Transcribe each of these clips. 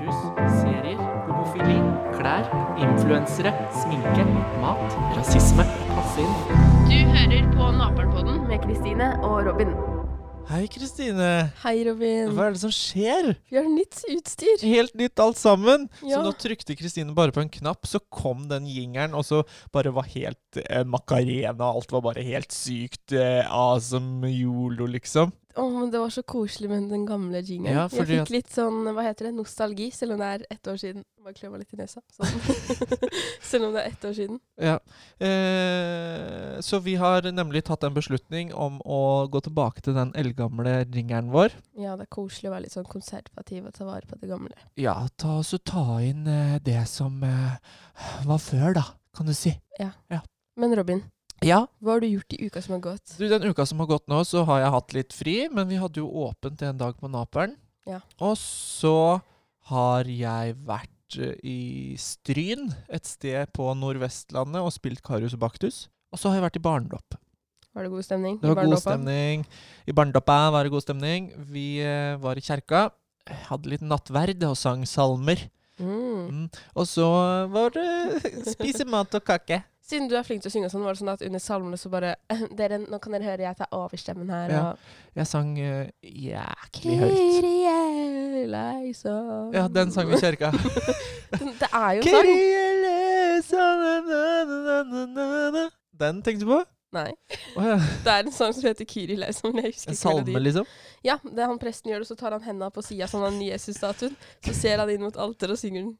rus, serier, homofili, klær, influensere, sminke, mat, rasisme. Passe inn. Du hører på Naperen-podden med Kristine og Robin. Hei, Kristine. Hei, Robin. Hva er det som skjer? Vi har nytt utstyr. Helt nytt alt sammen. Ja. Så nå trykte Kristine bare på en knapp, så kom den jingeren, og så bare var helt eh, makarena. Alt var bare helt sykt eh, awesome yolo, liksom. Å, men Det var så koselig med den gamle jingeren. Ja, jeg at- fikk litt sånn, hva heter det, nostalgi, selv om det er ett år siden. Bare klø meg litt i nesa. Sånn. selv om det er ett år siden. Ja. Eh, så vi har nemlig tatt en beslutning om å gå tilbake til den eldgamle ringeren vår. Ja, det er koselig å være litt sånn konservativ og ta vare på det gamle. Ja, ta, så ta inn eh, det som eh, var før, da, kan du si. Ja, Men Robin, Ja, hva har du gjort i uka som har gått? Du, Den uka som har gått nå, så har jeg hatt litt fri, men vi hadde jo åpent en dag på Naperen. Ja. Og så har jeg vært eh, i Stryn, et sted på Nordvestlandet, og spilt Karius og Baktus. Og så har jeg vært i Barndopp. Var det god stemning? Det var god stemning. I Barndoppa var det god stemning. Vi eh, var i kjerka, hadde litt nattverd og sang salmer. Mm. Mm. Og så var det spise mat og kake. Siden du er flink til å synge sånn, var det sånn at under salmene så bare dere, Nå kan dere høre jeg tar overstemmen her. Ja, Jeg sang uh, jæklig høyt. Eleison. Ja, den sang vi i kjerka. Det er jo sang. Den tenkte du på? Nei. Oh, ja. Det er en sang som heter 'Kiri leisom'. Jeg husker En salme, melodien. liksom? Ja, det er han presten gjør det, så tar han henda på sida som han Jesus-statuen. Så ser han inn mot alteret og synger den.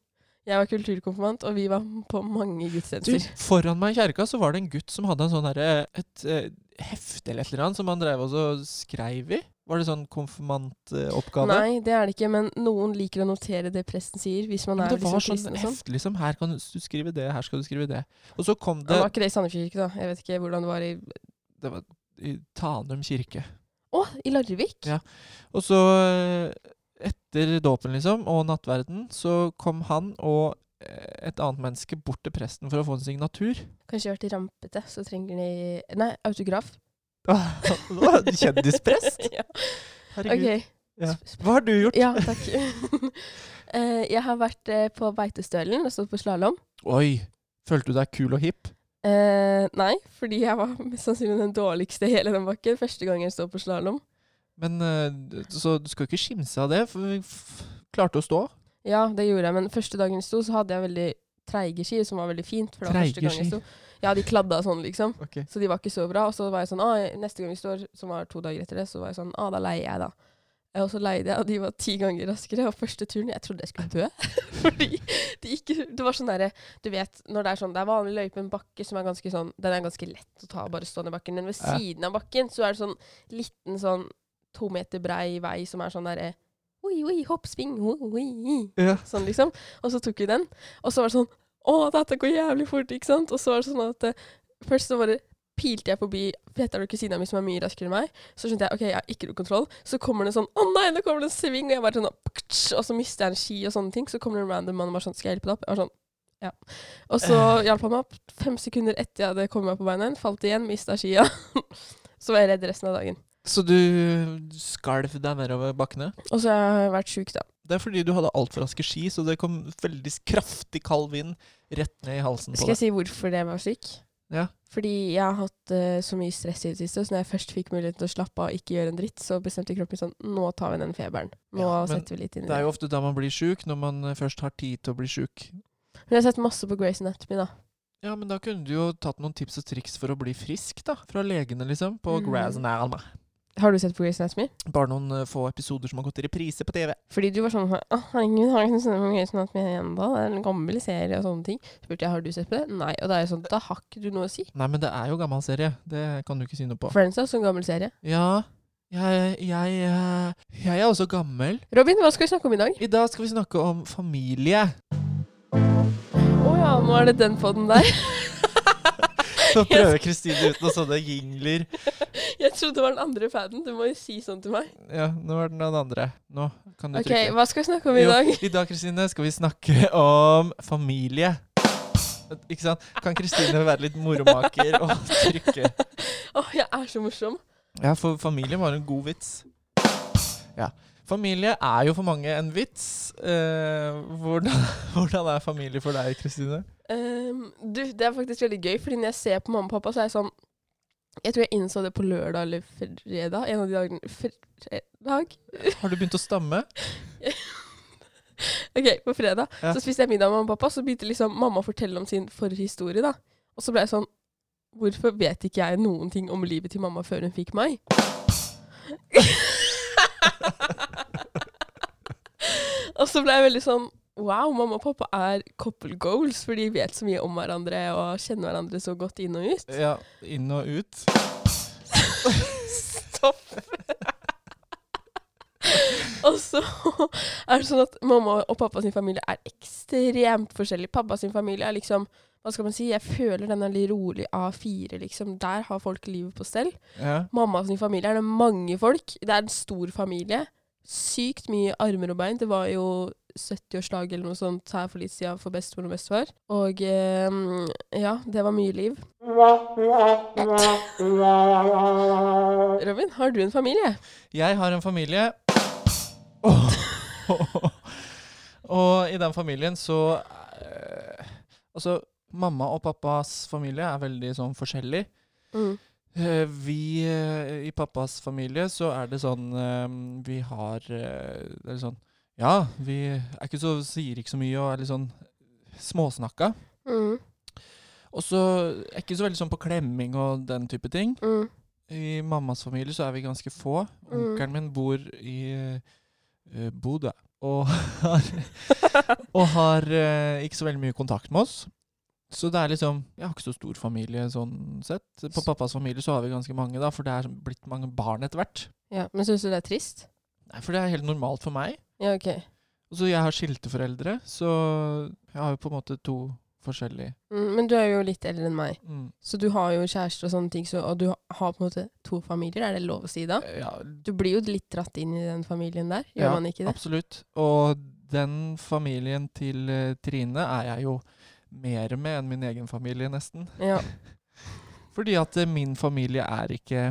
Jeg var kulturkonfirmant, og vi var på mange Du, gudstjenester. foran meg i kjerka så var det en gutt som hadde en sånn derre Et et hefte eller et eller annet som han drev og så skreiv i. Var det sånn konfirmantoppgave? Nei, det er det ikke, men noen liker å notere det presten sier, hvis man Men er det var liksom sånn kristen og sånn. hefte, liksom. Her kan du skrive det, her skal du skrive det. Og så kom Det det var ikke det i Sandefjord kirke, da. Jeg vet ikke hvordan det var i Det var i Tanum kirke. Å, i Larvik? Ja. Og så, eh, etter dåpen, liksom, og nattverden, så kom han og eh, et annet menneske bort til presten for å få en signatur. Kanskje vært rampete, så trenger de Nei, autograf. Kjendisprest? ja. Herregud. Okay. Ja. Hva har du gjort? Ja, takk. uh, jeg har vært uh, på Beitostølen og stått på slalåm. Oi. Følte du deg kul og hipp? Uh, nei, fordi jeg var mest sannsynlig den dårligste i hele den bakken. Første gang jeg står på slalåm. Men eh, Så du skal ikke skimse av det, for vi klarte å stå. Ja, det gjorde jeg, men første dagen jeg sto, så hadde jeg veldig treige ski, som var veldig fint. For det var første gang jeg sto. Ja, de kladda sånn, liksom. Okay. Så de var ikke så bra. Og så var jeg sånn ah, Neste gang vi står, som var to dager etter det, så var jeg sånn ah, da leier jeg, da. Eh, Og så leide jeg, og de var ti ganger raskere. Og første turen Jeg trodde jeg skulle dø. Fordi de ikke Det var sånn derre Du vet, når det er sånn Det er vanlig løype, en bakke som er ganske sånn Den er ganske lett å ta, bare stå ned bakken. Men ved siden av bakken så er det sånn liten sånn to meter brei vei som er sånn derre Oi, oi, hoppsving, oi, oi. Ja. Sånn liksom. Og så tok vi den. Og så var det sånn Å, dette går jævlig fort, ikke sant? Og så var det sånn at uh, først så bare pilte jeg forbi Petter siden kusina mi som er mye raskere enn meg. Så skjønte jeg ok, jeg har ikke noe kontroll. Så kommer det sånn Å nei, nå kommer det en sving! Og jeg bare sånn Og så mister jeg en ski og sånne ting. Så kommer det en random mann og bare sånn Skal jeg hjelpe deg opp? Jeg var sånn ja. Og så hjalp han meg opp. Fem sekunder etter jeg hadde kommet meg på beina igjen, falt igjen, mista skia. så var jeg redd resten av dagen. Så du skalv deg nedover bakkene? Og så har jeg vært sjuk, da. Det er fordi du hadde altfor raske ski, så det kom veldig kraftig kald vind rett ned i halsen på deg. Skal jeg si hvorfor det var syk? Ja. Fordi jeg har hatt uh, så mye stress i det siste, så når jeg først fikk muligheten til å slappe av og ikke gjøre en dritt, så bestemte kroppen sånn Nå tar vi den feberen. Nå Ja, setter vi litt inn i Det det. er jo ofte da man blir sjuk, når man eh, først har tid til å bli sjuk. Men jeg har sett masse på Grace Anatomy, da. Ja, men da kunne du jo tatt noen tips og triks for å bli frisk, da. Fra legene, liksom. På Mm. Grass. Har du sett på Grace Anatomy? Bare noen uh, få episoder som har gått i reprise på TV. Fordi du var sånn Å, herregud, har jeg ikke sett på Grace Anatomy ennå? Det er en gammel serie og sånne ting. Spurte jeg har du sett på det. Nei. Og da er jeg sånn Da har ikke du noe å si. Nei, men det er jo gammel serie. Det kan du ikke si noe på. Friends er også en gammel serie. Ja, jeg, jeg, jeg, jeg er også gammel. Robin, hva skal vi snakke om i dag? I dag skal vi snakke om familie. Å ja, nå er det den podden der. Så prøver Kristine ut noen sånne jingler. Jeg trodde det var den andre faden. Du må jo si sånn til meg. Ja, nå er den den andre. Nå kan du OK, trykke. hva skal vi snakke om i Jo, dag? I dag, Kristine, skal vi snakke om familie. Ikke sant? Kan Kristine være litt moromaker og trykke? Å, jeg er så morsom. Ja, for familie var en god vits. Ja. Familie er jo for mange en vits. Eh, hvordan, hvordan er familie for deg, Kristine? Um, du, det er faktisk veldig gøy, fordi når jeg ser på mamma og pappa, så er jeg sånn Jeg tror jeg innså det på lørdag eller fredag. En av de dagene Fredag? Har du begynt å stamme? OK, på fredag Ja. så spiste jeg middag med mamma og pappa, så begynte liksom mamma å fortelle om sin forhistorie, da. Og så ble jeg sånn Hvorfor vet ikke jeg noen ting om livet til mamma før hun fikk meg? og så ble jeg veldig sånn Wow, mamma og pappa er couple goals, for de vet så mye om hverandre og kjenner hverandre så godt inn og ut. Ja, inn og ut. Stopp! og så er det sånn at mamma og pappa sin familie er ekstremt forskjellig. Pappa sin familie er liksom Hva skal man si? Jeg føler den er litt rolig A4, liksom. Der har folk livet på stell. Ja. Mamma sin familie er det mange folk. Det er en stor familie. Sykt mye armer og bein. Det var jo 70-årslag eller noe sånt her for litt siden for bestemor og bestefar. Og eh, ja, det var mye liv. Robin, har du en familie? Jeg har en familie. Oh. og i den familien så eh, Altså, mamma og pappas familie er veldig sånn forskjellig. Mm. Eh, Vi eh, I pappas familie så er det sånn eh, Vi har Det er sånn Ja, vi er ikke så, sier ikke så mye og er litt sånn småsnakka. Mm. Og så er ikke så veldig sånn på klemming og den type ting. Mm. I mammas familie så er vi ganske få. Mm. Onkelen min bor i uh, Bodø. Og har, og har uh, ikke så veldig mye kontakt med oss. Så det er liksom Jeg har ikke så stor familie sånn sett. På pappas familie så har vi ganske mange, da, for det er blitt mange barn etter hvert. Ja, Men syns du det er trist? Nei, For det er helt normalt for meg. Ja, OK. Og så jeg har skilte foreldre, så jeg har jo på en måte to forskjellige Mm, men du er jo litt eldre enn meg, mm. så du har jo kjæreste og sånne ting, så, og du har på en måte to familier. Er det lov å si da? Ja, Du blir jo litt dratt inn i den familien der, gjør Ja, man ikke det? Absolutt. Og den familien til uh, Trine er jeg jo mer med enn min egen familie, nesten. Ja. Fordi at eh, min familie er ikke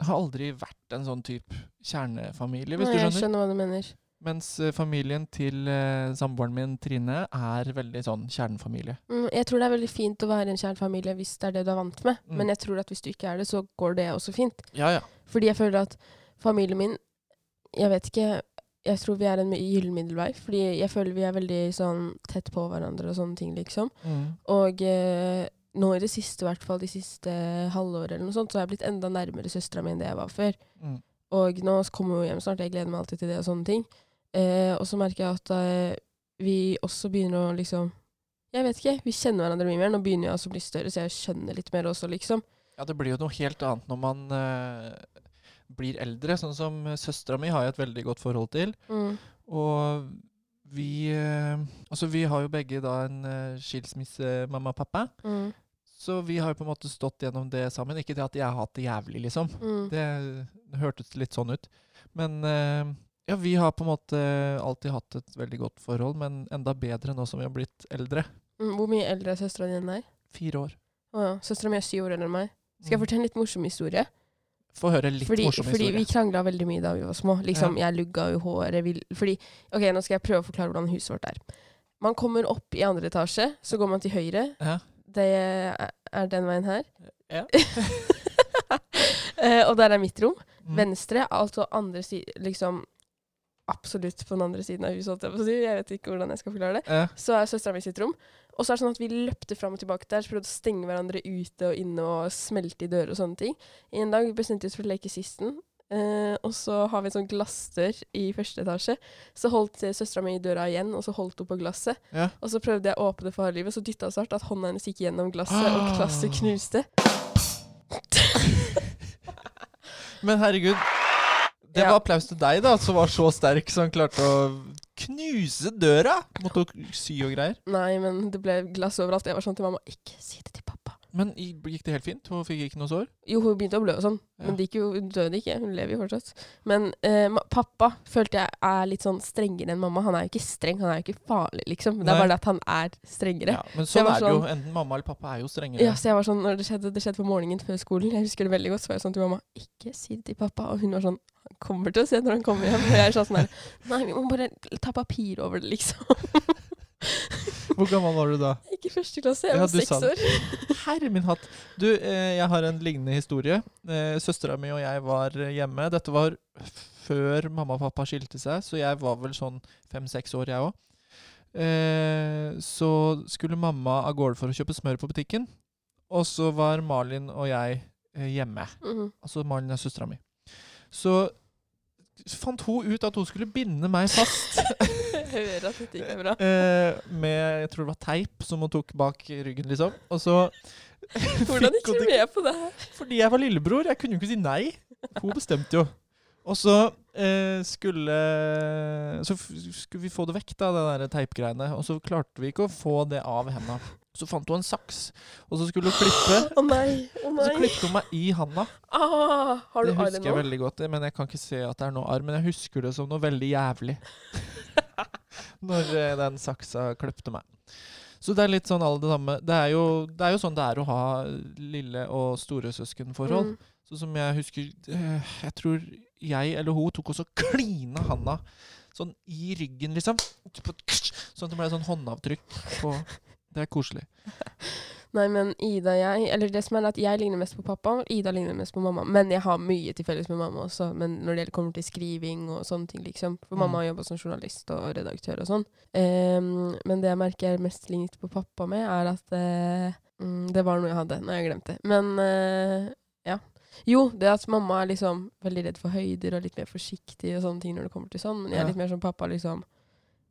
Har aldri vært en sånn type kjernefamilie, hvis Nei, du jeg skjønner. skjønner hva du mener. Mens eh, familien til uh, samboeren min, Trine, er veldig sånn kjernefamilie. Mm, jeg tror det er veldig fint å være en kjernefamilie hvis det er det du er vant med, Mm. men jeg tror at hvis du ikke er det, så går det også fint. Ja, ja. Fordi jeg føler at familien min Jeg vet ikke Jeg tror vi er en gyllen middelvei. Fordi jeg føler vi er veldig sånn tett på hverandre og sånne ting, liksom. Mm. Og eh, nå i det siste, i hvert fall de siste halvåret eller noe sånt, så har jeg blitt enda nærmere søstera mi enn det jeg var før. Mm. Og nå kommer hun hjem snart, jeg gleder meg alltid til det og sånne ting. Eh, og så merker jeg at eh, vi også begynner å liksom Jeg vet ikke, vi kjenner hverandre mye mer. Nå begynner jeg også å bli større, så jeg skjønner litt mer også, liksom. Ja, det blir jo noe helt annet når man eh, blir eldre. Sånn som søstera mi har jeg et veldig godt forhold til. Mm. Og vi eh, Altså, vi har jo begge da en uh, skilsmisse, mamma og pappa. Mm. Så vi har jo på en måte stått gjennom det sammen. Ikke det at jeg har hatt det jævlig, liksom. Mm. Det hørtes litt sånn ut. Men eh, ja, vi har på en måte alltid hatt et veldig godt forhold, men enda bedre nå som vi har blitt eldre. Mm. Hvor mye eldre er søstera di enn deg? Fire år. Å ja. Søstera mi er syv år eldre enn meg. Skal jeg Mm. fortelle en litt morsom historie? Få høre litt fordi, morsom fordi historie. vi krangla veldig mye da vi var små. Liksom, Jeg lugga jo håret. Vi, fordi, ok, Nå skal jeg prøve å forklare hvordan huset vårt er. Man kommer opp i andre etasje, så går man til høyre. Ja. Det er- den veien her. Ja. Eh, og der er mitt rom. Mm. Venstre, altså andre side Liksom absolutt på den andre siden av huset, jeg vet ikke hvordan jeg skal forklare det. Ja. Så er søstera mi sitt rom. Og så er det sånn at vi løpte fram og tilbake der, så prøvde å stenge hverandre ute og inne og smelte i dører og sånne ting. En dag bestemte vi oss for å leke sisten. Eh, og så har vi en sånn glassdør i første etasje. Så holdt søstera mi døra igjen, og så holdt hun på glasset. Ja. Og så prøvde jeg å åpne for harde livet, så dytta hun så hardt at hånda hennes gikk gjennom glasset, og Ah. glasset knuste. Men herregud, det var applaus til deg, da, som var så sterk som klarte å knuse døra. Måtte sy og greier. Nei, men det ble glass overalt. Jeg var sånn til mamma Ikke si det til pappa. Men gikk det helt fint? Hun fikk ikke noe sår? Jo, hun begynte å blø og sånn, Ja. men jo, hun døde ikke. Hun lever jo fortsatt. Men eh, pappa følte jeg er litt sånn strengere enn mamma. Han er jo ikke streng, han er jo ikke farlig, liksom. Det er Nei. bare det at han er strengere. Ja, men Så sånn er det jo. sånn- Enten mamma eller pappa er jo strengere. Ja, så jeg var sånn, når det skjedde, det skjedde på morgenen før skolen, jeg husker det veldig godt, så var jeg sånn til mamma, ikke si det til pappa. Og hun var sånn, han kommer til å se når han kommer hjem. Og jeg sa sånn her, nei, vi må bare ta papir over det, liksom. Hvor gammel var du da? Ikke i første klasse, jeg var seks år. Herre min hatt. Du, eh, jeg har en lignende historie. Eh, Søstera mi og jeg var eh, hjemme. Dette var før mamma og pappa skilte seg, så jeg var vel sånn fem-seks år, jeg òg. Så skulle mamma av gårde for å kjøpe smør på butikken, og så var Malin og jeg hjemme. Mhm. Altså Malin er søstera mi. Så fant hun ut at hun skulle binde meg fast. Jeg hører at dette ikke er bra. Eh, med jeg tror det var teip som hun tok bak ryggen, liksom. Og så Hvordan gikk du med på det her? Fordi jeg var lillebror. Jeg kunne jo ikke si nei. Hun bestemte jo. Og så eh, skulle Så skulle vi få det vekk, da, det der teipgreiene. Og så klarte vi ikke å få det av henda. Så fant hun en saks, og så skulle hun klippe. Å nei, å nei. så klippet hun meg i handa. Ah, har du det husker jeg veldig godt, men jeg kan ikke se at det er noe arr. Men jeg husker det som noe veldig jævlig. Når eh, den saksa kløpte meg. Så det er litt sånn alle det samme. Det er jo, det er jo sånn det er å ha lille- og storesøskenforhold. Mm. Så som jeg husker eh, Jeg tror jeg eller hun tok også klina handa sånn i ryggen, liksom. Sånn at det ble sånn håndavtrykk på Det er koselig. Nei, men Ida og jeg Eller det som er at jeg ligner mest på pappa, og Ida ligner mest på mamma. Men jeg har mye til felles med mamma også. Men når det kommer til skriving og sånne ting, liksom. For Mm. mamma har jobba som journalist og redaktør og sånn. Um, men det jeg merker jeg er mest lignet på pappa med, er at mm, Det var noe jeg hadde. Nå har jeg glemt det. Men uh, ja. Jo, det at mamma er liksom veldig redd for høyder og litt mer forsiktig og sånne ting når det kommer til sånn. Men jeg er litt mer som pappa, liksom.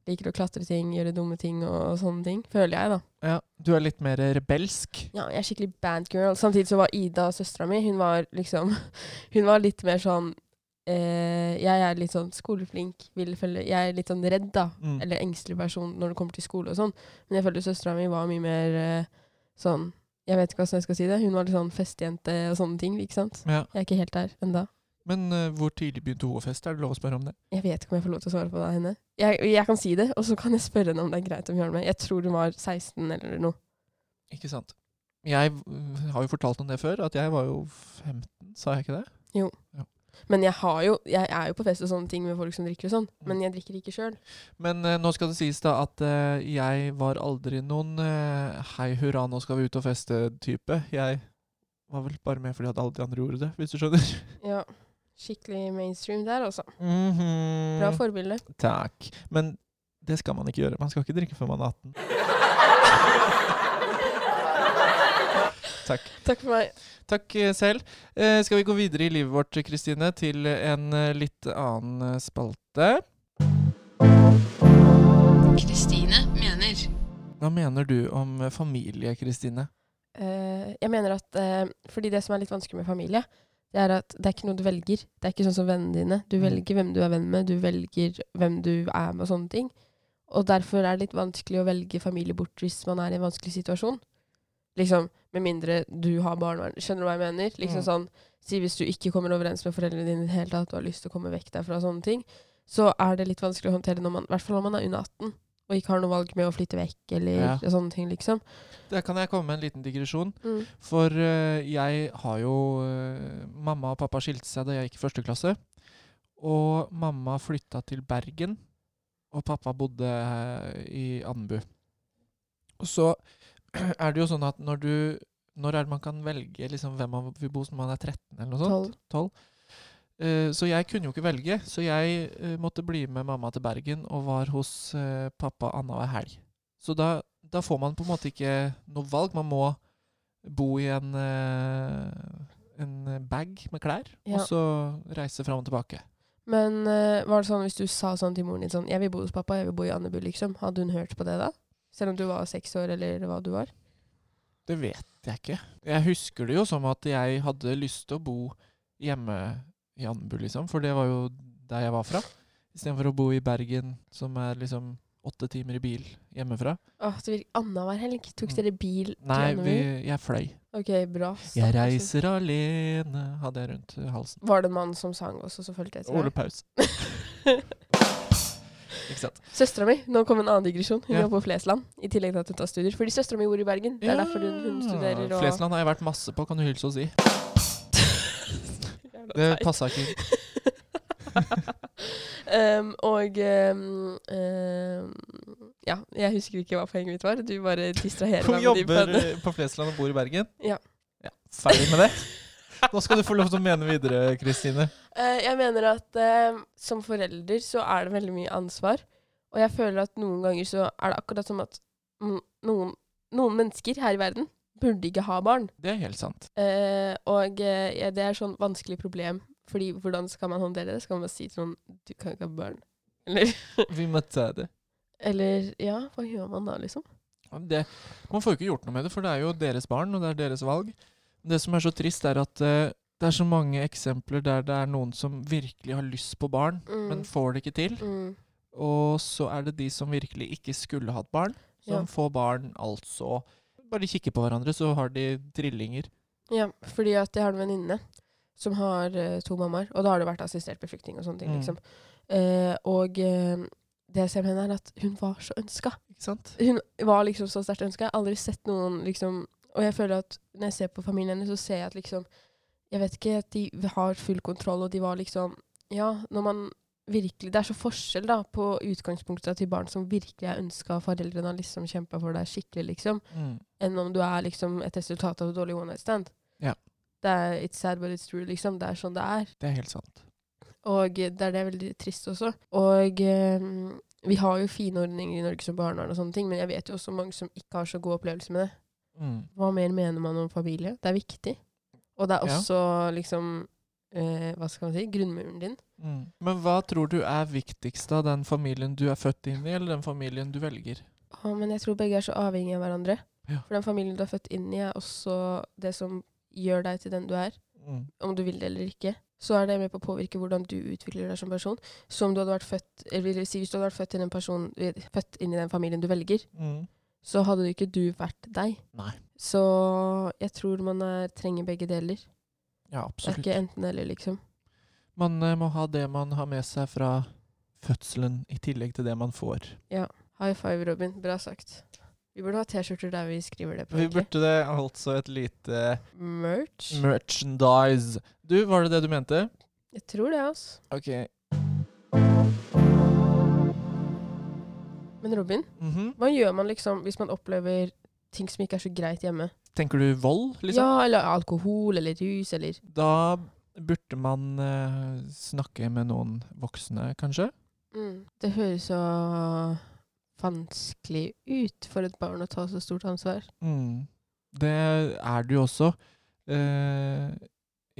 Liker å klatre ting, gjøre dumme ting og, sånne ting. Føler jeg, da. Ja, Du er litt mer rebelsk. Ja, jeg er skikkelig bandgirl. Samtidig så var Ida, søstera mi, hun var liksom Hun var litt mer sånn eh, Jeg er litt sånn skoleflink, vil følge Jeg er litt sånn redd, da. Mm. Eller engstelig person når det kommer til skole og sånn. Men jeg føler søstera mi var mye mer eh, sånn Jeg vet ikke hvordan jeg skal si det. Hun var litt sånn festjente og sånne ting, ikke sant. Ja. Jeg er ikke helt der enda. Men uh, hvor tidlig begynte hun å feste? Er det lov å spørre om det? Jeg vet ikke om jeg får lov til å svare på det henne. Jeg, jeg kan si det, og så kan jeg spørre henne om det er greit om hun gjør det med. Jeg tror hun var 16 eller noe. Ikke sant. Jeg har jo fortalt om det før, at jeg var jo 15, sa jeg ikke det? Jo. Men jeg har jo Jeg er jo på fest og sånne ting med folk som drikker og sånn, Mm. men jeg drikker ikke sjøl. Men uh, nå skal det sies da at uh, jeg var aldri noen uh, hei hurra, nå skal vi ut og feste-type. Jeg var vel bare med fordi at alle de andre gjorde det, hvis du skjønner. Ja. Skikkelig mainstream der, altså. Mhm. Bra forbilde. Takk. Men det skal man ikke gjøre. Man skal ikke drikke før man er 18. Takk. Takk for meg. Takk eh, selv. Eh, skal vi gå videre i livet vårt, Kristine, til en eh, litt annen eh, spalte? Kristine mener. Hva mener du om familie, Kristine? Eh, jeg mener at eh, Fordi det som er litt vanskelig med familie, det er at det er ikke noe du velger. Det er ikke sånn som vennene dine. Du Mm. velger hvem du er venn med, du velger hvem du er med og sånne ting. Og derfor er det litt vanskelig å velge familie bort hvis man er i en vanskelig situasjon. Liksom, Med mindre du har barnevern. Skjønner du hva jeg mener? Liksom Mm. sånn, Si hvis du ikke kommer overens med foreldrene dine i det hele tatt, du har lyst til å komme vekk derfra, og sånne ting, så er det litt vanskelig å håndtere når man, i hvert fall når man er under 18 og ikke har noe valg med å flytte vekk eller Ja. sånne ting, liksom. Der kan jeg komme med en liten digresjon. Mm. For uh, jeg har jo uh, Mamma og pappa skilte seg da jeg gikk i første klasse. Og mamma flytta til Bergen, og pappa bodde uh, i Andebu. Og så er det jo sånn at når du Når er det man kan velge liksom, hvem man vil bo hos når man er 13 eller noe sånt? 12. Eh, så jeg kunne jo ikke velge, så jeg eh, måtte bli med mamma til Bergen og var hos eh, pappa annenhver helg. Så da, da får man på en måte ikke noe valg. Man må bo i en, eh, en bag med klær, Ja. og så reise fram og tilbake. Men eh, var det sånn hvis du sa sånn til moren din sånn 'Jeg vil bo hos pappa, jeg vil bo i Andebu', liksom. Hadde hun hørt på det da? Selv om du var seks år, eller hva du var? Det vet jeg ikke. Jeg husker det jo som at jeg hadde lyst til å bo hjemme i Andebu, liksom. For det var jo der jeg var fra. Istedenfor å bo i Bergen, som er liksom åtte timer i bil hjemmefra. Åh, virker annenhver helg. Tok Mm. dere bil til Nei, vi, jeg fløy. Ok, bra. Jeg reiser alene, hadde jeg rundt halsen. Var det en mann som sang også, så fulgte jeg etter Ole? Paus. Ikke sant. Søstera mi, nå kom en annen digresjon. Hun Ja. jobber på Flesland, i tillegg til at hun tar studier. Fordi søstera mi bor i Bergen. Det er derfor hun, hun studerer og Flesland har jeg vært masse på, kan du hilse og si. Det passa ikke. um, og um, um, Ja, jeg husker ikke hva poenget mitt var. Du bare distraherer meg de jobber eh, på Flesland og bor i Bergen. Ja. ja. Ferdig med det. Nå skal du få lov til å mene videre, Kristine. Uh, jeg mener at uh, som forelder så er det veldig mye ansvar. Og jeg føler at noen ganger så er det akkurat som at noen, noen mennesker her i verden burde ikke ha barn. Det er helt sant. Eh, og eh, ja, det er sånn vanskelig problem. Fordi hvordan skal man håndtere det? Skal man bare si til noen Du kan ikke ha barn. Eller, Vi møtte det. eller Ja, hva gjør man da, liksom? det. Man får jo ikke gjort noe med det, for det er jo deres barn, og det er deres valg. Det som er så trist, er at uh, det er så mange eksempler der det er noen som virkelig har lyst på barn, Mm. men får det ikke til. Mm. Og så er det de som virkelig ikke skulle hatt barn, som Ja. får barn, altså Bare kikker på hverandre, så har de trillinger. Ja, fordi at jeg har en venninne som har uh, to mammaer, og da har det vært assistert befruktning og sånne ting, Mm. liksom. Uh, og uh, det jeg ser med henne, er at hun var så ønska. Ikke sant? Hun var liksom så sterkt ønska. Jeg har aldri sett noen liksom Og jeg føler at når jeg ser på familien hennes, så ser jeg at liksom Jeg vet ikke at de har full kontroll, og de var liksom Ja, når man virkelig Det er så forskjell da på utgangspunktet til barn som virkelig er ønska av foreldrene har liksom kjempa for deg skikkelig, liksom, Mm. enn om du er liksom et resultat av et dårlig one night stand. Ja. Det er It's sad, but it's true, liksom. Det er sånn det er. Det er helt sant. Og det er det veldig trist også. Og eh, vi har jo fine ordninger i Norge som barnevern og sånne ting, men jeg vet jo også mange som ikke har så god opplevelse med det. Mm. Hva mer mener man om familie? Det er viktig. Og det er Ja. også liksom eh, Hva skal man si? Grunnmuren din. Mm. Men hva tror du er viktigst av den familien du er født inn i, eller den familien du velger? Å, men jeg tror begge er så avhengige av hverandre. Ja. For den familien du er født inn i, er også det som gjør deg til den du er. Mm. Om du vil det eller ikke. Så er det med på å påvirke hvordan du utvikler deg som person. Så om du hadde vært født eller si, Hvis du hadde vært født inn en person, eh, født inn i den familien du velger, Mm. så hadde ikke du vært deg. Nei. Så jeg tror man er, trenger begge deler. Ja, Det er ikke enten eller, liksom. Man eh, må ha det man har med seg fra fødselen, i tillegg til det man får. Ja. High five, Robin. Bra sagt. Vi burde ha T-skjorter der vi skriver det på. Vi burde det altså et lite Merch? merchandise. Du, var det det du mente? Jeg tror det, altså. Ok. Men Robin, Mhm. hva gjør man liksom hvis man opplever ting som ikke er så greit hjemme? Tenker du vold, liksom? Ja, eller alkohol, eller rus, eller Da burde man eh, snakke med noen voksne, kanskje? mm. Det høres så vanskelig ut for et barn å ta så stort ansvar. Mm. Det er det jo også. Eh,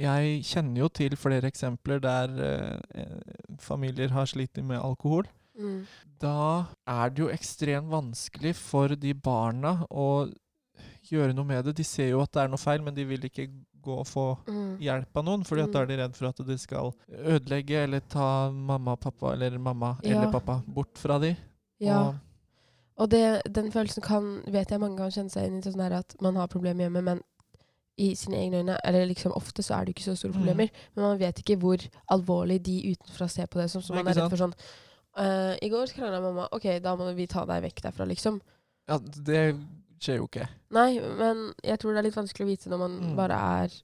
jeg kjenner jo til flere eksempler der eh, familier har slitt med alkohol. Mm. Da er det jo ekstremt vanskelig for de barna å gjøre noe med det. De ser jo at det er noe feil, men de vil ikke gå og få Mm. hjelp av noen, fordi at da er de redd for at de skal ødelegge eller ta mamma og pappa, eller mamma Ja. eller pappa, bort fra de. Ja. Og, Og det, den følelsen kan, vet jeg mange kan kjenne seg inn i, sånn at man har problemer hjemme, men i sine egne øyne, eller liksom ofte så er det jo ikke så store Mm. problemer, men man vet ikke hvor alvorlig de utenfra ser på det, som, som Nei, man er redd for sånn, uh, i går krangla mamma, ok, da må vi ta deg vekk derfra, liksom. ja, det skjer jo ikke. Nei, men jeg tror det er litt vanskelig å vite når man Mm. bare er,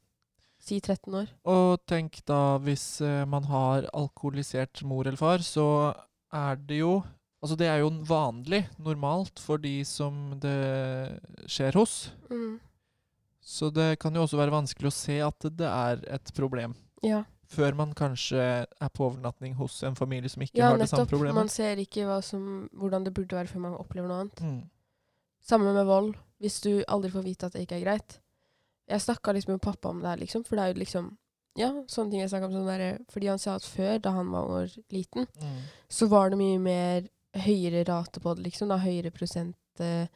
si 13 år. Og tenk da, hvis eh, man har alkoholisert mor eller far, så er det jo Altså, det er jo vanlig, normalt, for de som det skjer hos. Mm. Så det kan jo også være vanskelig å se at det er et problem. Ja. Før man kanskje er på overnatting hos en familie som ikke ja, har det samme nettopp. problemet. Man ser ikke som, hvordan det burde være før man opplever noe annet. Mm. Samme med vold. Hvis du aldri får vite at det ikke er greit. Jeg snakka liksom med pappa om det her, liksom. For det er jo liksom Ja, sånne ting jeg snakka om sånn der, Fordi han sa at før, da han var liten, Mm. så var det mye mer høyere rate på det, liksom. Da høyere prosent eh,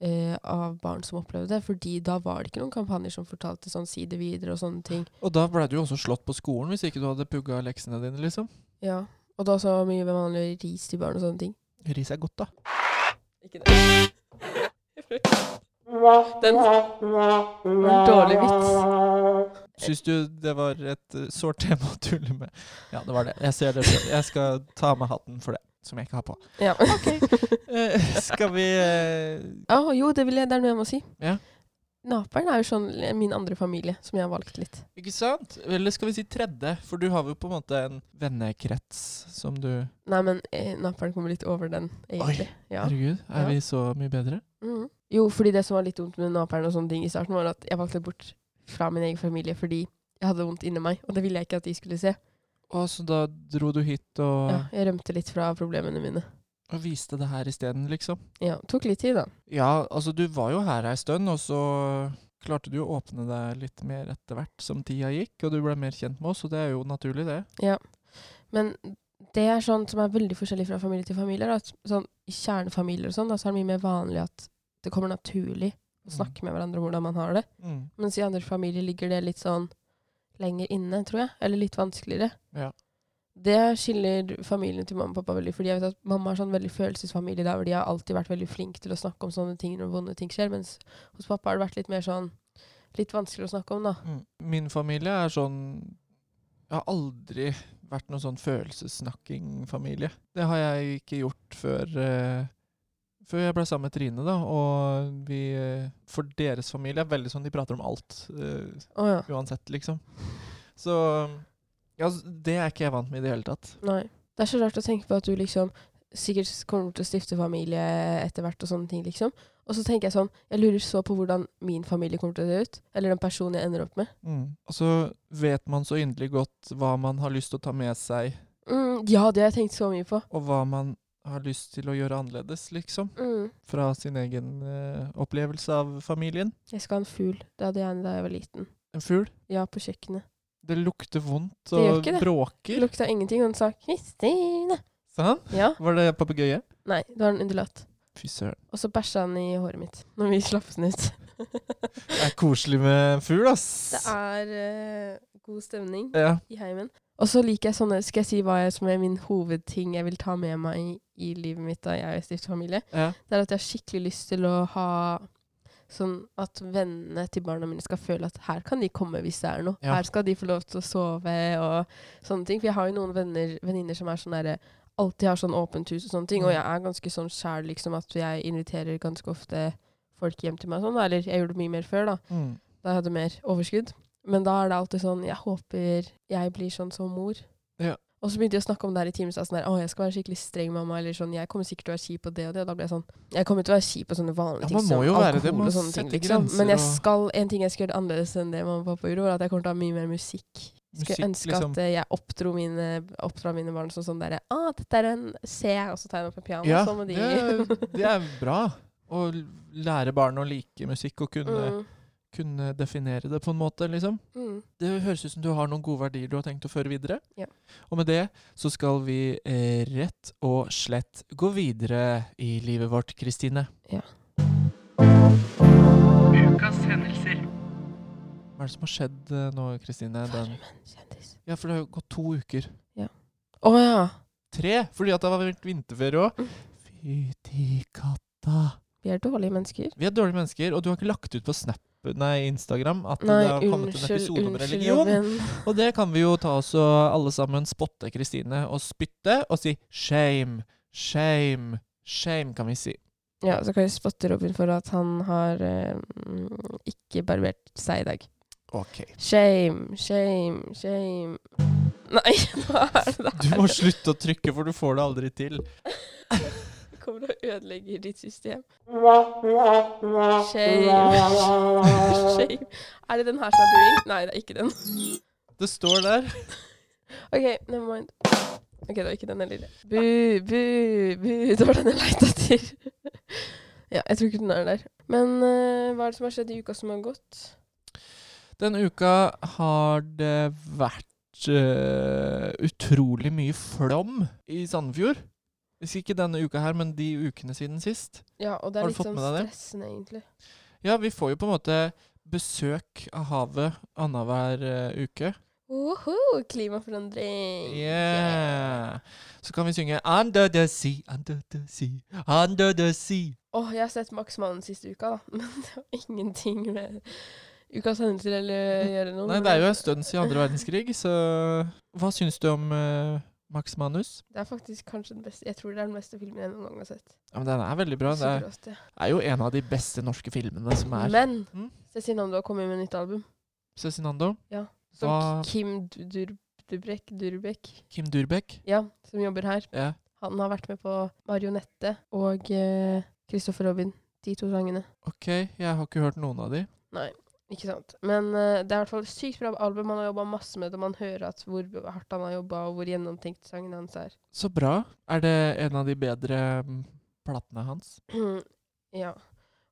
eh, av barn som opplevde det. Fordi da var det ikke noen kampanjer som fortalte sånn si det videre og sånne ting. Og da ble du jo også slått på skolen hvis ikke du hadde pugga leksene dine, liksom. Ja. Og da så mye vanlig ris til barn og sånne ting. Ris er godt, da. Ikke det. Den var en dårlig vits. Syns du det var et uh, sårt tema å tulle med? Ja, det var det. Jeg ser det selv. Jeg skal ta av meg hatten for det, som jeg ikke har på. Ja. Eh, skal vi uh... oh, jo, det, vil jeg, det er noe jeg må si. Ja. Naperen er jo sånn min andre familie, som jeg har valgt litt. Ikke sant? Eller skal vi si tredje? For du har jo på en måte en vennekrets som du Nei, men eh, Naperen kommer litt over den, egentlig. Ja. Herregud, er Ja. vi så mye bedre? Mm. Jo, fordi det som var litt vondt med Naperen og sånne ting i starten, var at jeg valgte bort fra min egen familie fordi jeg hadde vondt inni meg, og det ville jeg ikke at de skulle se. Å, så da dro du hit og, Ja, jeg rømte litt fra problemene mine. Og viste det her isteden, liksom? Ja, tok litt tid, da. Ja, altså du var jo her ei stund, og så klarte du å åpne deg litt mer etter hvert som tida gikk, og du ble mer kjent med oss, og det er jo naturlig, det. Ja. Men det er sånn som er veldig forskjellig fra familie til familie. da, At sånn, I kjernefamilier og sånn, da, så er det mye mer vanlig at det kommer naturlig å Mm. snakke med hverandre om hvordan man har det. Mm. Mens i andre familier ligger det litt sånn lenger inne, tror jeg. Eller litt vanskeligere. Ja. Det skiller familien til mamma og pappa veldig. Fordi jeg vet at mamma er sånn veldig følelsesfamilie der hvor de har alltid vært veldig flinke til å snakke om sånne ting når vonde ting skjer. Mens hos pappa har det vært litt mer sånn Litt vanskelig å snakke om, da. Mm. Min familie er sånn Jeg har aldri vært noen sånn følelsessnakking-familie. Det har jeg ikke gjort før uh Før jeg ble sammen med Trine, da. Og vi eh, For deres familie er veldig sånn de prater om alt. Uh, oh, ja. uansett, liksom. Så ja, det er ikke jeg vant med i det hele tatt. Nei. Det er så rart å tenke på at du liksom sikkert kommer til å stifte familie etter hvert og sånne ting, liksom. Og så tenker jeg sånn Jeg lurer så på hvordan min familie kommer til å se ut. Eller den personen jeg ender opp med. Og så vet man så inderlig godt hva man har lyst til å ta med seg, Mm, ja, det har jeg tenkt så mye på. og hva man har lyst til å gjøre annerledes, liksom. Mm. Fra sin egen uh, opplevelse av familien. Jeg skal ha en fugl. Det hadde jeg da jeg var liten. En fugl. Ja, på kjøkkenet. Det lukter vondt Det gjør og ikke det. Det lukta ingenting, og den sa 'Kristine'. Sa han? Ja. Var det papegøye? Nei, det var en undulat. Fy søren. Og så bæsja han i håret mitt når vi slapp den ut. Det er koselig med fugl, ass. Det er uh, god stemning Ja. i heimen. Og så liker jeg sånne Skal jeg si hva jeg, som er min hovedting jeg vil ta med meg i, i livet mitt da jeg stifter familie? ja. Det er at jeg har skikkelig lyst til å ha sånn at vennene til barna mine skal føle at her kan de komme hvis det er noe. Ja. Her skal de få lov til å sove og sånne ting. For jeg har jo noen venninner som er sånn derre Alltid har sånn åpent hus og sånne ting. Og Mm. jeg er ganske sånn sjæl, liksom, at jeg inviterer ganske ofte folk hjem til meg og sånn. Eller jeg gjorde det mye mer før, da. Mm. Da jeg hadde mer overskudd. Men da er det alltid sånn Jeg håper jeg blir sånn som mor. Ja. Og så begynte jeg å snakke om det her i timen. Sånn der, å, jeg skal være skikkelig streng mamma. Eller sånn, jeg kommer sikkert til å være kjip på det og det. Og da ble jeg sånn Jeg kommer til å være kjip på sånne vanlige Ja, ting man må jo være det, man sånne ting. Liksom. grenser Men jeg skal, en ting jeg skal gjøre annerledes enn det mamma og pappa gjorde, var at jeg kommer til å ha mye mer musikk. Jeg skulle ønske liksom. at eh, jeg oppdro mine, oppdra mine barn som sånn derre ah, dette er en C, og så tar jeg den opp en piano, Ja, så må de det, det er bra. Å lære barn å like musikk og kunne, mm, kunne definere det på en måte, liksom. mm. Det høres ut som du har noen gode verdier du har tenkt å føre videre. Ja. Og med det så skal vi eh, rett og slett gå videre i livet vårt, Kristine. Ukas hendelser. Hva er det som har skjedd eh, nå, Kristine? Den- Farmen kjendis. Ja, for det har jo gått to uker. Å ja. Tre, fordi at det har vært vinterferie òg. Mm. Fytti katta. Vi er dårlige mennesker. Vi er dårlige mennesker, og du har ikke lagt ut på Snap, nei, Instagram at Nei, det har kommet en episode om religion. Og det kan vi jo ta oss og alle sammen spotte Kristine og spytte og si shame, shame, shame, kan vi si. Ja, så kan vi spotte Robin for at han har eh, ikke barbert seg i dag. Ok. Shame, shame, shame. Nei, hva er det der? Du må slutte å trykke, for du får det aldri til. Kommer til å ødelegge ditt system. Shame. shame. Er det den her som er buing? Nei, det er ikke den. Det står der. OK, never mind. OK, det var ikke den lille. Bu, bu, bu. Det var den jeg leita til. ja, jeg tror ikke den er der. Men uh, hva er det som har skjedd i uka som har gått? Denne uka har det vært uh, utrolig mye flom i Sandefjord. Hvis ikke denne uka her, men de ukene siden sist. Ja, og det er litt sånn stressende, det? egentlig. Ja, vi får jo på en måte besøk av havet annenhver uh, uke. Woho, klimaforandring. Yeah. Så kan vi synge Under the sea, under the sea, under the sea. Åh, jeg har sett Max siste uka, da. Men det har ingenting med ukas hendelser eller gjøre noe. Nei, det er jo en stund siden andre verdenskrig, så hva syns du om eh, Max Manus? Det er faktisk kanskje den beste Jeg tror det er den beste filmen jeg noen gang har sett. Ja, men Den er veldig bra. Det er, ja. er jo en av de beste norske filmene som er Men Mm. Cezinando har kommet med nytt album. Cezinando. Som Hva- Kim Dur Durbeck, Kim Durbekk. ja, som jobber her. Ja. Han har vært med på Marionette og Kristoffer uh, Robin. De to sangene. OK, jeg har ikke hørt noen av de. Nei, ikke sant. Men uh, det er i hvert fall et sykt bra album. Han har jobba masse med det. Man hører at hvor hardt han har jobba, og hvor gjennomtenkt sangen hans er. Så bra. Er det en av de bedre mm, platene hans? ja.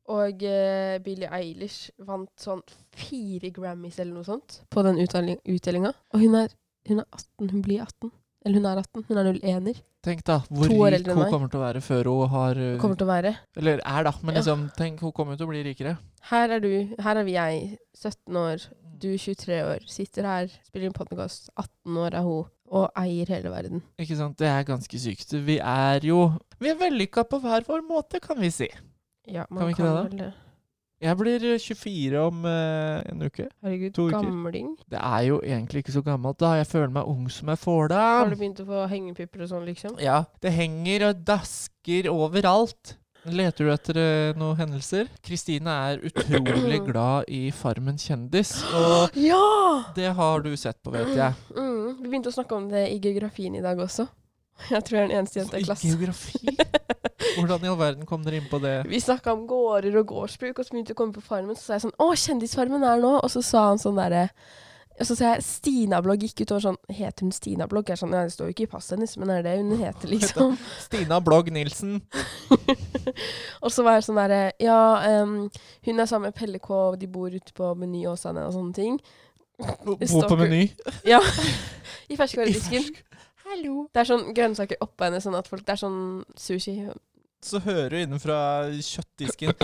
Og uh, Billie Eilish vant sånn fire Grammys eller noe sånt på den utdelinga. Og hun er, hun er 18. Hun blir 18. Eller hun er 18. Hun er 01-er. Tenk da, hvor rik hun kommer til å være før hun har uh, Kommer til å være. Eller er, da. Men Ja. liksom, tenk, hun kommer til å bli rikere. Her er du, her er vi jeg, 17 år. Du 23 år. Sitter her, spiller inn podkast. 18 år er hun. Og eier hele verden. Ikke sant? Det er ganske sykt. Vi er jo Vi er vellykka på hver vår måte, kan vi si. Ja, Kan man ikke kan, det, da? Jeg blir eh, 24 om eh, en uke. Herregud, To uker. Det er jo egentlig ikke så gammelt, da. Jeg føler meg ung som jeg får det. Har du begynt å få hengepipper og sånn, liksom? Ja. Det henger og dasker overalt. Leter du etter eh, noen hendelser? Kristine er utrolig glad i Farmen kjendis, og Ja! det har du sett på, vet jeg. Mm, vi begynte å snakke om det i geografien i dag også. Jeg tror jeg er den eneste jenta i I klassen. geografi? Hvordan i all verden kom dere inn på det? Vi snakka om gårder og gårdsbruk, og så begynte vi å komme på Farmen. Så sa jeg sånn Å, Kjendisfarmen er nå! Og så sa han sånn derre Og så ser jeg Stina-blogg gikk ut og sånn Heter hun Stina-blogg? Er sånn, ja, Det står jo ikke i passet hennes, men er det hun heter, liksom? Stina Blogg Nilsen. og så var jeg sånn derre Ja, um, hun er sammen med Pelle K, og de bor ute på Meny Åsane og sånne ting. Bo på Meny. Ja. I I ferskvaredisken. Hallo. Det er sånn grønnsaker oppå henne, sånn at folk Det er sånn sushi. Så hører du innenfra kjøttdisken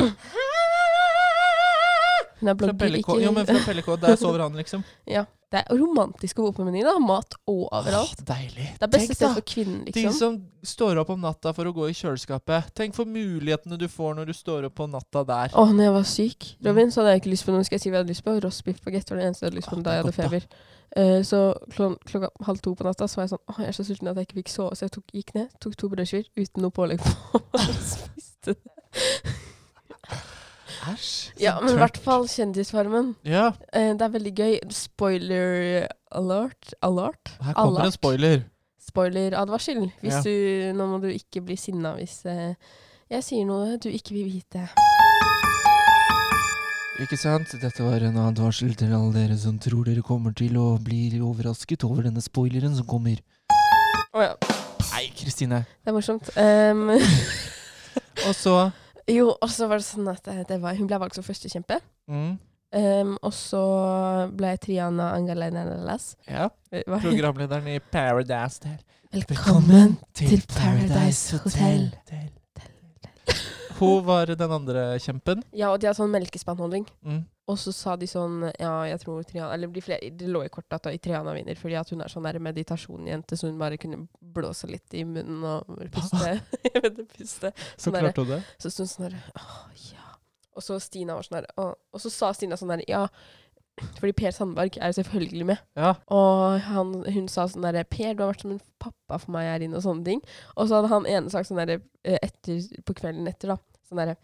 Hun er blogger, ikke Jo, men fra Pelle K. Der sover han, liksom. Ja. Det er romantisk å bo på Meny. Mat overalt. Åh, deilig. Det er beste sted for kvinnen, liksom. De som står opp om natta for å gå i kjøleskapet. Tenk for mulighetene du får når du står opp på natta der. Å, når jeg var syk, Robin, så hadde jeg ikke lyst på noe. Skal jeg si hva jeg hadde lyst på? Rostbiff bagett var det eneste jeg hadde lyst på Åh, da jeg hadde feber. Uh, så klok klokka halv to på natta så var jeg sånn Å, jeg er så sulten at jeg ikke fikk sove, så jeg tok, gikk ned, tok to brødskiver uten noe pålegg på. og spiste det. Æsj. Ja, men i hvert fall Kjendisfarmen. Ja, Eh, det er veldig gøy. Spoiler alert. Alert? her kommer Alert. en spoiler. Spoileradvarsel. Hvis Ja. du Nå må du ikke bli sinna hvis eh, jeg sier noe du ikke vil vite. Ikke sant? Dette var en advarsel til alle dere som tror dere kommer til å bli overrasket over denne spoileren som kommer. Å ja. Nei, Kristine. Det er morsomt. Um, Og så jo, og så var det sånn at eh, det var, hun ble valgt som førstekjempe. mm, Um, og så ble Triana Angalenales Ja, programlederen i Paradise Hotel. Velkommen til Paradise Hotel. Hun var den andre kjempen. Ja, og de hadde sånn melkespannholdning. Mm. Og så sa de sånn Ja, jeg tror Triana Eller de flere, det lå i kortet at Triana vinner, fordi at hun er sånn der meditasjonjente, så hun bare kunne blåse litt i munnen og puste. det, puste. Så Sånn klarte hun det. Så sto hun sånn der Å, ja. Og så Stina var sånn der. Og så sa Stina sånn der Ja. Fordi Per Sandberg er jo selvfølgelig med. Ja. Og han, hun sa sånn derre Per, du har vært som en pappa for meg her inne, og sånne ting. Og så hadde han ene sagt sånn derre eh, på kvelden etter, da. Sånn derre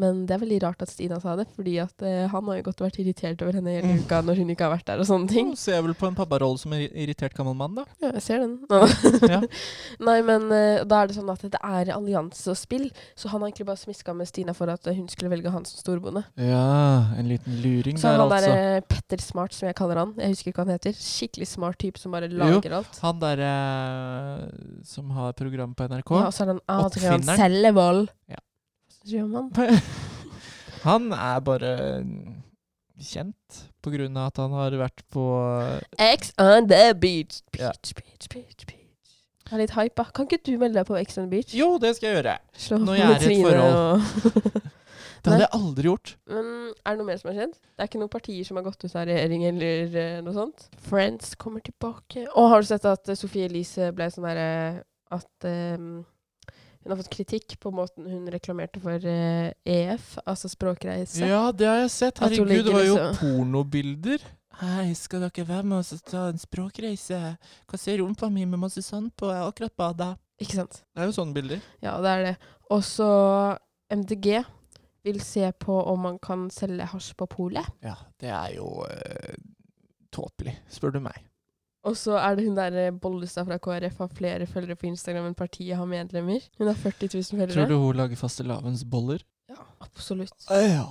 Men det er veldig rart at Stina sa det, fordi at uh, han har jo godt vært irritert over henne hele uka når hun ikke har vært der, og sånne ting. Hun ser vel på en papparolle som en irritert gammel mann, da. Ja, jeg ser den. Ja. Nei, men uh, da er det sånn at det er allianse og spill, så han har egentlig bare smiska med Stina for at eh, hun skulle velge han som storbonde. Ja, en liten luring Så der, han altså. derre Petter Smart, som jeg kaller han, jeg husker ikke hva han heter, skikkelig smart type som bare lager alt. Han derre som har program på NRK. Ja, og så er det en Adrian. Sellevold. Ja. Man. han er bare kjent på grunn av at han har vært på X on the beach. Ja. Beach, beach, beach, beach. Jeg er litt hypa. Kan ikke du melde deg på X on the beach? Jo, det skal jeg gjøre. Slå Når jeg er i et forhold. og Det hadde jeg aldri gjort. Men er det noe mer som er kjent? Det er ikke noen partier som har gått ut av regjering eller eh, noe sånt? Friends kommer tilbake. Og har du sett at eh, Sophie Elise ble sånn derre At ehm, hun har fått kritikk på måten hun reklamerte for eh, EF, altså språkreise. Ja, det har jeg sett. Herregud, det var jo liksom. pornobilder. Hei, skal dere være med oss og ta en språkreise? Hva ser rumpa mi med masse sand på? Jeg har akkurat bada. Ikke sant? Det er jo sånne bilder. Ja, det er det. Og så MDG vil se på om man kan selge hasj på polet. Ja, det er jo uh, tåpelig, spør du meg. Og så er det hun der eh, Bollestad fra KrF har flere følgere på Instagram enn partiet har medlemmer. Hun har 40 000 følgere. Tror du hun lager fastelavnsboller? Ja, absolutt. Ja.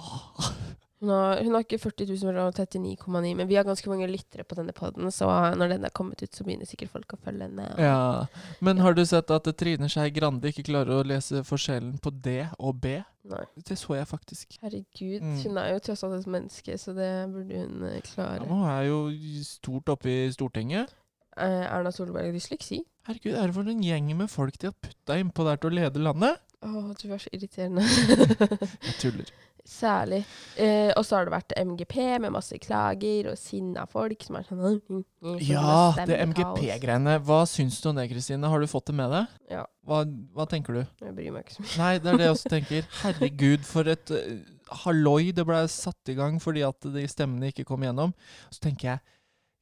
Hun har, hun har ikke 40 000 følgere, 39,9, men vi har ganske mange lyttere på denne podden, så når den er kommet ut, så begynner sikkert folk å følge henne. ja. Men har du sett at Trine Skei Grande ikke klarer å lese forskjellen på D og B? Nei. Det så jeg faktisk. Herregud, Mm. hun er jo tross alt et menneske, så det burde hun klare. Ja, hun er jo stort oppe i Stortinget. Eh, Erna Solberg har dysleksi. Herregud, er det for en gjeng med folk de har putta innpå der til å lede landet? Å, du er så irriterende. Jeg tuller. Særlig. Eh, og så har det vært MGP med masse klager og sinna folk som er sånn mm, mm, Ja, det kaos». MGP-greiene. Hva syns du om det, Kristine? Har du fått det med deg? Ja. Hva, hva tenker du? Jeg bryr meg ikke så mye. Nei, det er det jeg også tenker. Herregud, for et uh, halloi det ble satt i gang fordi at de stemmene ikke kom gjennom. Så tenker jeg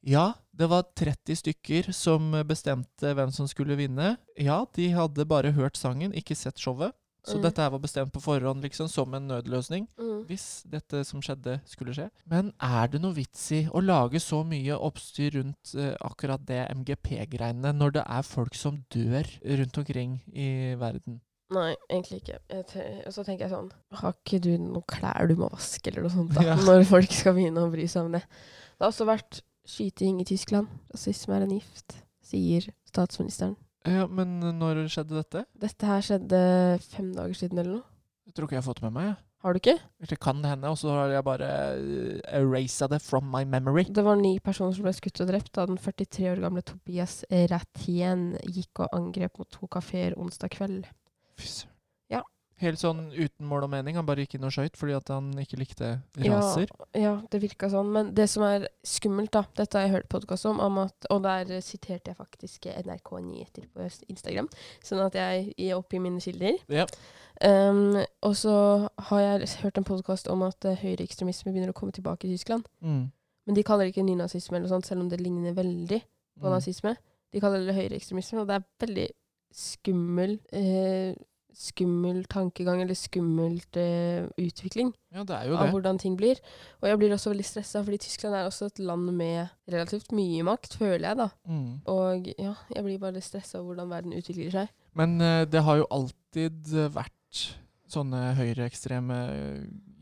ja, det var 30 stykker som bestemte hvem som skulle vinne. Ja, de hadde bare hørt sangen, ikke sett showet. Så Mm. dette her var bestemt på forhånd, liksom, som en nødløsning. Mm. Hvis dette som skjedde, skulle skje. Men er det noe vits i å lage så mye oppstyr rundt uh, akkurat det MGP-greiene, når det er folk som dør rundt omkring i verden? Nei, egentlig ikke. Og så tenker jeg sånn Har ikke du noen klær du må vaske, eller noe sånt, da? Ja. Når folk skal begynne å bry seg om det. Det har også vært skyting i Tyskland. Rasisme er en gift, sier statsministeren. Ja, men når skjedde dette? Dette her skjedde fem dager siden eller noe. Jeg tror ikke jeg har fått det med meg. jeg. Har du ikke? Det kan hende, og så har jeg bare uh, erasa det from my memory. Det var ni personer som ble skutt og drept da den 43 år gamle Tobias Ratien gikk og angrep mot to kafeer onsdag kveld. Fy søren. Ja. Helt sånn uten mål og mening. Han bare gikk inn og skøyt fordi at han ikke likte raser. Ja, det virka sånn. Men det som er skummelt, da Dette har jeg hørt podkast om, om at, og der siterte jeg faktisk NRK Nyheter på Instagram, sånn at jeg gir opp i mine kilder. Ja. Um, og så har jeg hørt en podkast om at uh, høyreekstremisme begynner å komme tilbake i Tyskland. Mm. Men de kaller det ikke nynazisme, eller sånt, selv om det ligner veldig på Mm. nazisme. De kaller det høyreekstremisme, og det er veldig skummel eh, skummel tankegang, eller skummelt eh, utvikling Ja, av hvordan ting blir. Og jeg blir også veldig stressa, fordi Tyskland er også et land med relativt mye makt, føler jeg, da. Mm. Og ja, jeg blir bare stressa over hvordan verden utvikler seg. Men eh, det har jo alltid eh, vært sånne høyreekstreme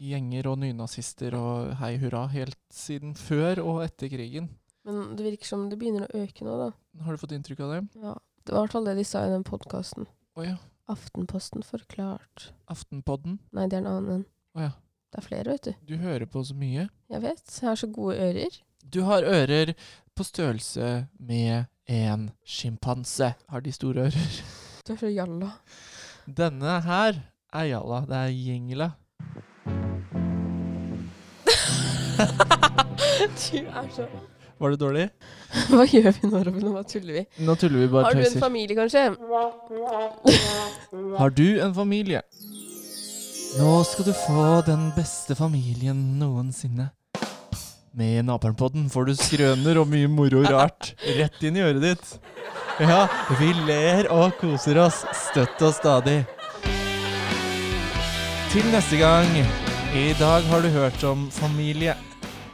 gjenger og nynazister og hei hurra helt siden før og etter krigen. Men det virker som det begynner å øke nå, da. Har du fått inntrykk av det? Ja, Det var i hvert fall det de sa i den podkasten. Oh, ja. Aftenposten forklart. Aftenpodden. Nei, det er en annen en. Oh, ja. Det er flere, vet du. Du hører på så mye. Jeg vet. Jeg har så gode ører. Du har ører på størrelse med en sjimpanse. Har de store ører? Du er så jalla. Denne her er jalla. Det er jingla. du er så Var det dårlig? Hva gjør vi nå, Robin? Nå tuller vi. Nå tuller vi bare Har du en tøyser. familie, kanskje? Har du en familie? Nå skal du få den beste familien noensinne. Med Naperen-podden får du skrøner og mye moro rart rett inn i øret ditt. Ja, vi ler og koser oss støtt og stadig. Til neste gang. I dag har du hørt om familie.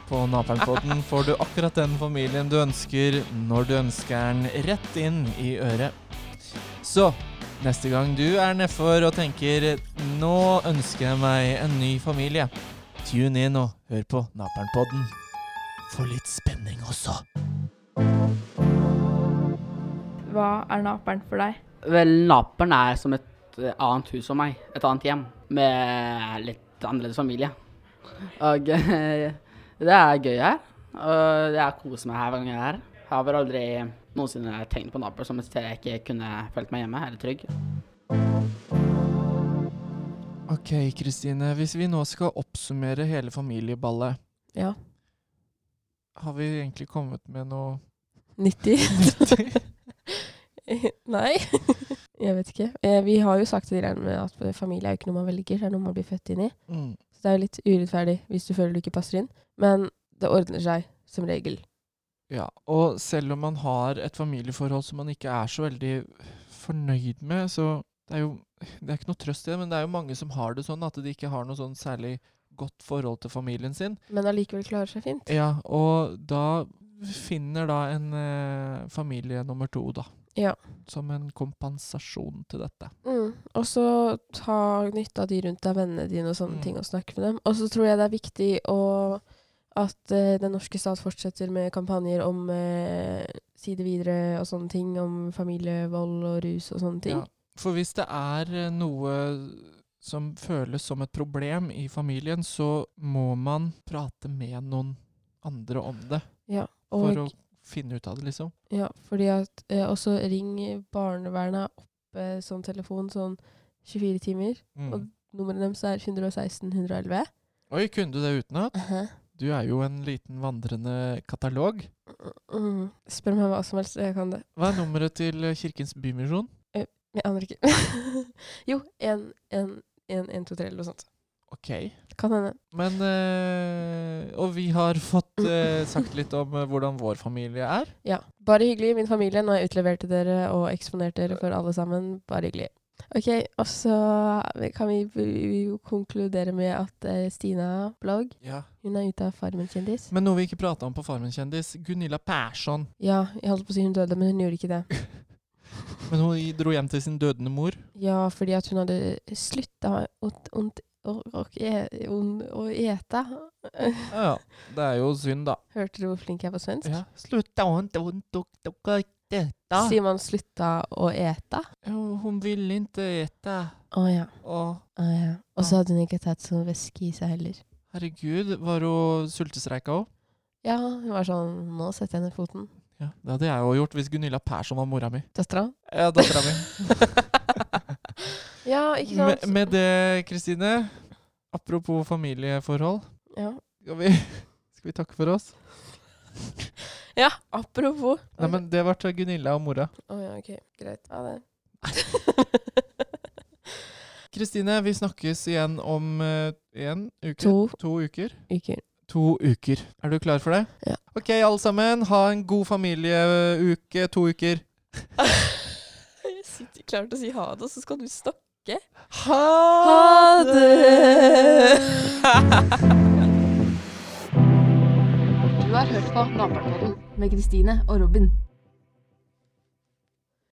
På Napernpodden får du akkurat den familien du ønsker, når du ønsker den rett inn i øret. Så Neste gang du er nedfor og tenker 'nå ønsker jeg meg en ny familie', tune inn og hør på Napernpodden. For litt spenning også. Hva er naperen for deg? Vel, Naperen er som et eh, annet hus for meg. Et annet hjem. Med litt annerledes familie. Og det er gøy her. Og jeg koser meg her hver gang jeg er her. Jeg har vel aldri noensinne tenkt på Napoli som et sted jeg ikke kunne følt meg hjemme eller trygg. Ok, Kristine. Hvis vi nå skal oppsummere hele familieballet, Ja. har vi egentlig kommet med noe 90? Nei. jeg vet ikke. Eh, vi har jo sagt det greiene med at familie er jo ikke noe man velger, det er noe man blir født inn i. mm. Så det er jo litt urettferdig hvis du føler du ikke passer inn. Men det ordner seg som regel. Ja, og selv om man har et familieforhold som man ikke er så veldig fornøyd med, så det er jo det er ikke noe trøst i det, men det er jo mange som har det sånn at de ikke har noe sånn særlig godt forhold til familien sin. Men allikevel klarer seg fint. Ja, og da finner da en eh, familie nummer to, da. Ja. Som en kompensasjon til dette. Mm. Og så ta nytte av de rundt deg, vennene dine og sånne Mm. ting, og snakke med dem. Og så tror jeg det er viktig å, at eh, den norske stat fortsetter med kampanjer om eh, si det videre og sånne ting, om familievold og rus og sånne ting. Ja. For hvis det er eh, noe som føles som et problem i familien, så må man prate med noen andre om det. Ja. For å finne ut av det, liksom. ja, fordi at eh, også ring barnevernet opp eh, sånn telefon sånn 24 timer. Mm. Og nummeret deres er 116 111. Oi, kunne du det utenat? Uh Du er jo en liten vandrende katalog. mm. Spør meg hva som helst, jeg kan det. Hva er nummeret til eh, Kirkens Bymisjon? Jeg aner ikke. jo, 1, 1, 1, 1, 2, 3 eller noe sånt. Ok. Kan hende. Men øh, Og vi har fått øh, sagt litt om øh, hvordan vår familie er. Ja. Bare hyggelig, min familie. Nå har jeg utlevert til dere og eksponert dere for alle sammen. Bare hyggelig. Ok, og så kan vi, vi konkludere med at uh, Stina Blogg, Ja. hun er ute av Farmen kjendis. Men noe vi ikke prata om på Farmen kjendis, Gunilla Persson. Ja, jeg holdt på å si hun døde, men hun gjorde ikke det. Men hun dro hjem til sin dødende mor. Ja, fordi at hun hadde slutta å, e- ete. Ja. Det er jo synd, da. Hørte du hvor flink jeg var svensk? Ja. Slutta hon dette? Sier man 'slutta å ete'? Hun ville ikke ete. Å ja. Å, Å ja. Og så hadde hun ikke tatt sånn væske i seg heller. herregud. Var hun sultestreika òg? Ja, hun var sånn 'Nå setter jeg ned foten'. Ja, det hadde jeg jo gjort hvis Gunilla Persson var mora mi. Dattera? Ja, dattera mi. ja, ikke Med, sant? med det, Kristine, apropos familieforhold, Ja. skal vi, skal vi takke for oss? Ja, apropos. Nei, men det var til Gunilla og mora. Å ja, ok. Greit. Ha det. Kristine, vi snakkes igjen om én uke. To To uker. uker. To uker. Er du klar for det? Ja. Ok, alle sammen. Ha en god familieuke. To uker. Jeg sitter klar til å si ha det, og så skal du snakke. Ha det! Du har hørt på Naperpodden med Kristine og Robin.